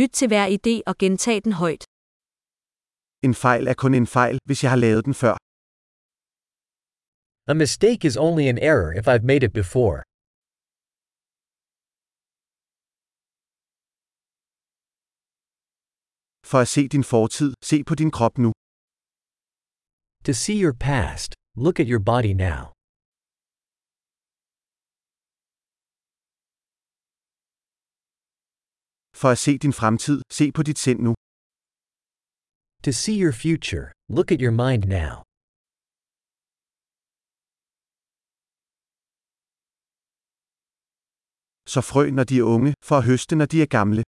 Lyt til hver idé og gentag den højt. En fejl er kun en fejl, hvis jeg har lavet den før. A mistake is only an error if I've made it before. For at se din fortid, se på din krop nu. To see your past, look at your body now. For at se din fremtid, se på dit sind nu. To see your future, look at your mind now. Så frø når de er unge, for at høste når de er gamle.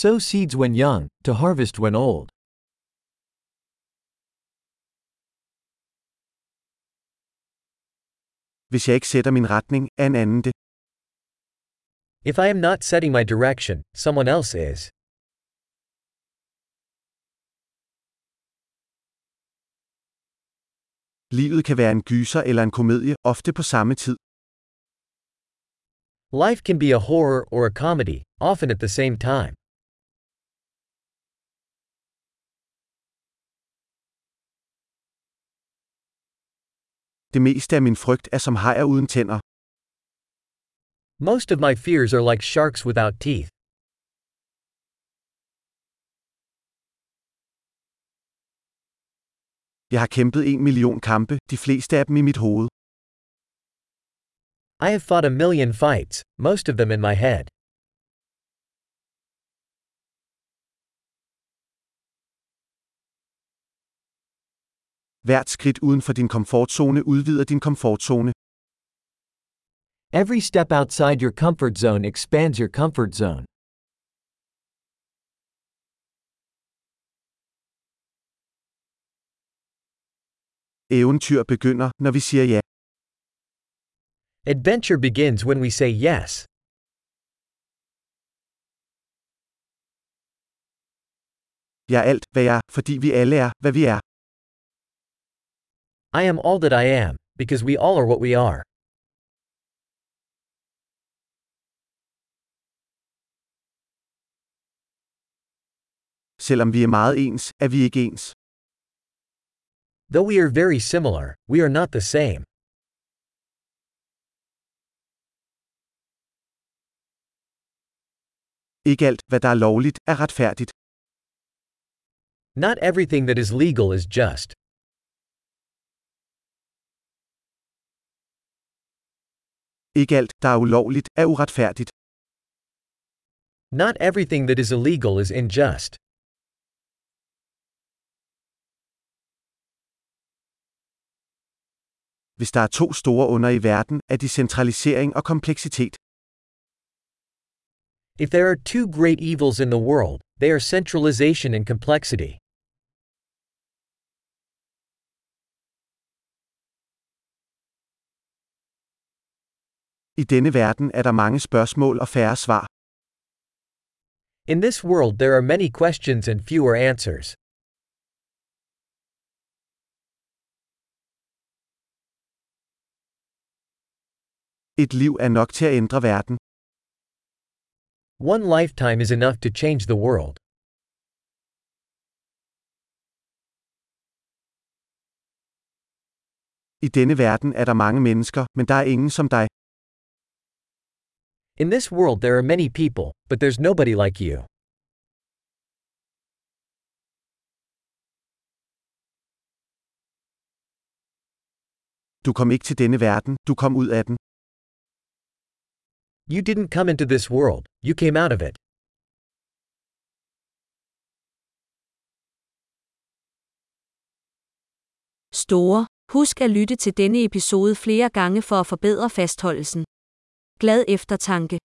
Sow seeds when young, to harvest when old. Hvis jeg ikke sætter min retning, er en anden det. If I am not setting my direction, someone else is. Livet kan være en gyser eller en komedie, ofte på samme tid. Life can be a horror or a comedy, often at the same time. Det meste af min frygt er som hajer uden tænder. Most of my fears are like sharks without teeth. Jeg har kæmpet en million kampe, de fleste af dem i mit hoved. I have fought a million fights, most of them in my head. Hvert skridt uden for din komfortzone udvider din komfortzone. Every step outside your comfort zone expands your comfort zone. Eventyr begynder, når vi siger ja. Adventure begins when we say yes. Jeg er alt, hvad jeg er, fordi vi alle er, hvad vi er. I am all that I am, because we all are what we are. Selvom vi er meget ens, er vi ikke ens. Though we are very similar, we are not the same. Ikke alt, hvad der er lovligt, er retfærdigt. Not everything that is legal is just. Ikke alt, der er ulovligt, er uretfærdigt. Not everything that is illegal is unjust. Hvis der er to store under i verden, er de centralisering og kompleksitet. If there are two great evils in the world, they are centralization and complexity. I denne verden er der mange spørgsmål og færre svar. In this world, there are many questions and fewer answers. Et liv er nok til at ændre verden. One lifetime is enough to change the world. I denne verden er der mange mennesker, men der er ingen som dig. In this world, there are many people, but there's nobody like you. Du kom ikke til denne verden, du kom ud af den. You didn't come into this world, you came out of it. Store. Husk at lytte til denne episode flere gange for at forbedre fastholdelsen. Glad eftertanke.